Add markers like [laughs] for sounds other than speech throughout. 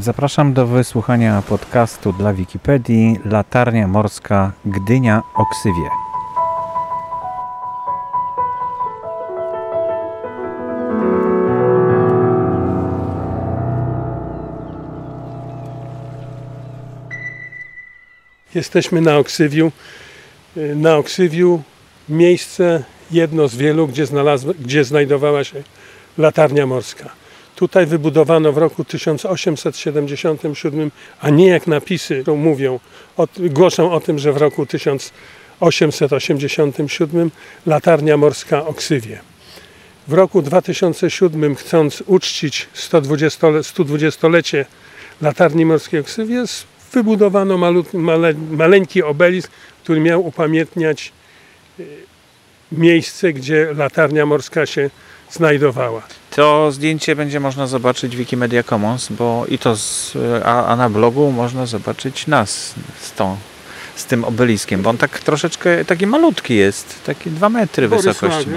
Zapraszam do wysłuchania podcastu dla Wikipedii Latarnia Morska Gdynia Oksywie. Jesteśmy na Oksywiu. Na Oksywiu miejsce jedno z wielu, gdzie, gdzie znajdowała się latarnia morska. Tutaj wybudowano w roku 1877, a nie jak napisy mówią, głoszą o tym, że w roku 1887 latarnia morska Oksywie. W roku 2007, chcąc uczcić 120-lecie latarni morskiej Oksywie, wybudowano malut, male, maleńki obelisk, który miał upamiętniać y, miejsce, gdzie latarnia morska się znajdowała. To zdjęcie będzie można zobaczyć w Wikimedia Commons, bo i to z, a, a na blogu można zobaczyć nas z, tą, z tym obeliskiem, bo on tak troszeczkę taki malutki jest, taki dwa metry wysokości.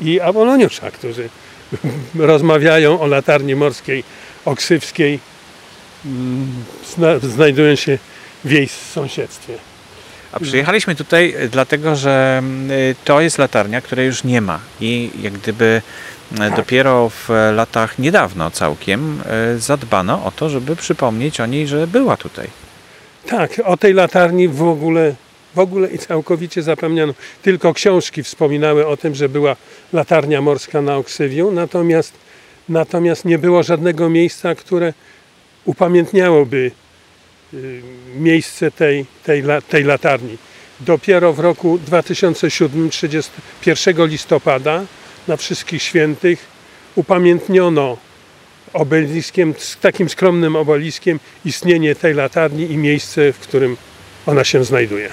i Aboloniusza, którzy [laughs] rozmawiają o latarni morskiej oksywskiej, mm, zna, znajdują się w jej sąsiedztwie. A przyjechaliśmy tutaj dlatego, że y, to jest latarnia, której już nie ma i jak gdyby y, dopiero w latach niedawno całkiem zadbano o to, żeby przypomnieć o niej, że była tutaj. Tak, o tej latarni w ogóle, w ogóle i całkowicie zapomniano. Tylko książki wspominały o tym, że była latarnia morska na Oksywiu, natomiast, natomiast nie było żadnego miejsca, które upamiętniałoby miejsce tej, tej, tej latarni. Dopiero w roku 2007, 31 listopada, na Wszystkich Świętych, upamiętniono obeliskiem, takim skromnym obeliskiem istnienie tej latarni i miejsce, w którym ona się znajduje.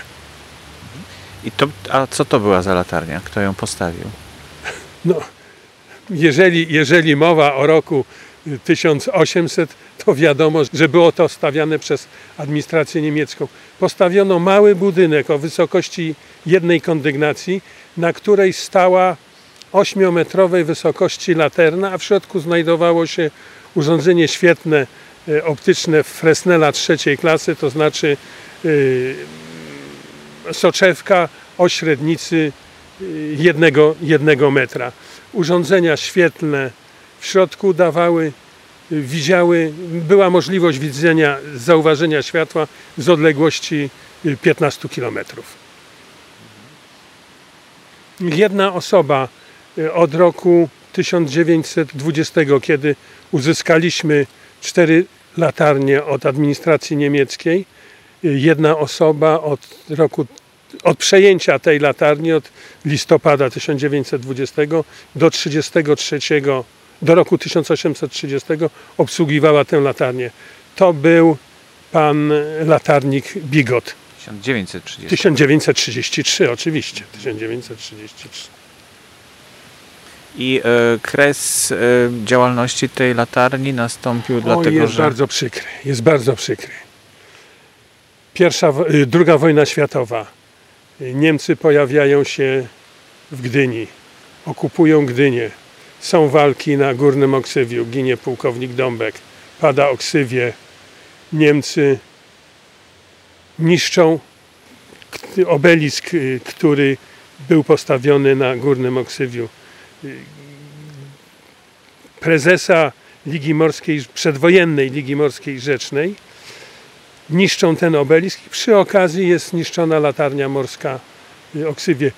I to, a co to była za latarnia? Kto ją postawił? No, jeżeli, jeżeli mowa o roku 1800, to wiadomo, że było to stawiane przez administrację niemiecką. Postawiono mały budynek o wysokości jednej kondygnacji, na której stała 8-metrowej wysokości laterna, a w środku znajdowało się urządzenie świetne, e, optyczne Fresnela trzeciej klasy, to znaczy yy, soczewka o średnicy e, jednego, jednego metra. Urządzenia świetlne w środku dawały, widziały, była możliwość widzenia, zauważenia światła z odległości 15 km. Jedna osoba od roku 1920, kiedy uzyskaliśmy cztery latarnie od administracji niemieckiej, jedna osoba od roku od przejęcia tej latarni od listopada 1920 do 33 do roku 1830 obsługiwała tę latarnię. To był pan latarnik Bigot. 1930. 1933, oczywiście. 1933. I e, kres e, działalności tej latarni nastąpił o, dlatego, jest że... bardzo przykry. Jest bardzo przykry. Pierwsza, y, druga wojna światowa. Niemcy pojawiają się w Gdyni. Okupują Gdynię. Są walki na Górnym Oksywiu. Ginie pułkownik Dąbek. Pada Oksywie. Niemcy niszczą obelisk, y, który był postawiony na Górnym Oksywiu prezesa Ligi Morskiej, przedwojennej Ligi Morskiej Rzecznej. Niszczą ten obelisk i przy okazji jest niszczona latarnia morska w Oksywie.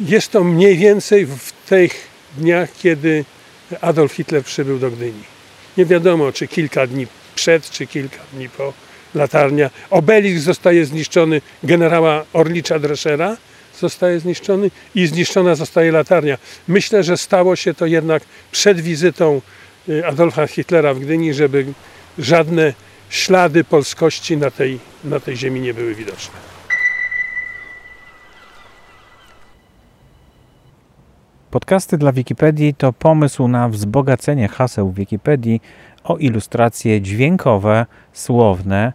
Jest to mniej więcej w tych dniach, kiedy Adolf Hitler przybył do Gdyni. Nie wiadomo, czy kilka dni przed, czy kilka dni po latarnia. Obelisk zostaje zniszczony generała Orlicza Dreschera, zostaje zniszczony i zniszczona zostaje latarnia. Myślę, że stało się to jednak przed wizytą y, Adolfa Hitlera w Gdyni, żeby żadne ślady polskości na tej, na tej ziemi nie były widoczne. Podcasty dla Wikipedii to pomysł na wzbogacenie haseł Wikipedii o ilustracje dźwiękowe, słowne,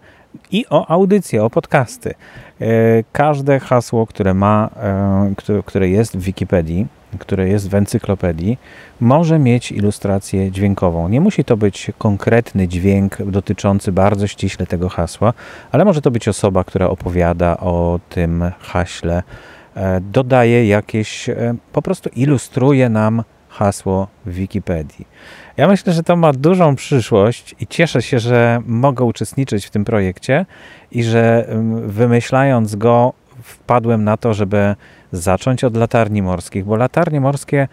i o audycje, o podcasty. E, każde hasło, które ma, e, które jest w Wikipedii, które jest w encyklopedii, może mieć ilustrację dźwiękową. Nie musi to być konkretny dźwięk dotyczący bardzo ściśle tego hasła, ale może to być osoba, która opowiada o tym haśle, dodaje jakieś, e, po prostu ilustruje nam hasło w Wikipedii. Ja myślę, że to ma dużą przyszłość i cieszę się, że mogę uczestniczyć w tym projekcie i że wymyślając go wpadłem na to, żeby zacząć od latarni morskich, bo latarnie morskie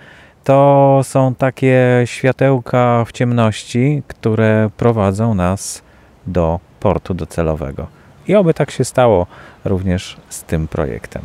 to są takie światełka w ciemności, które prowadzą nas do portu docelowego. I oby tak się stało również z tym projektem.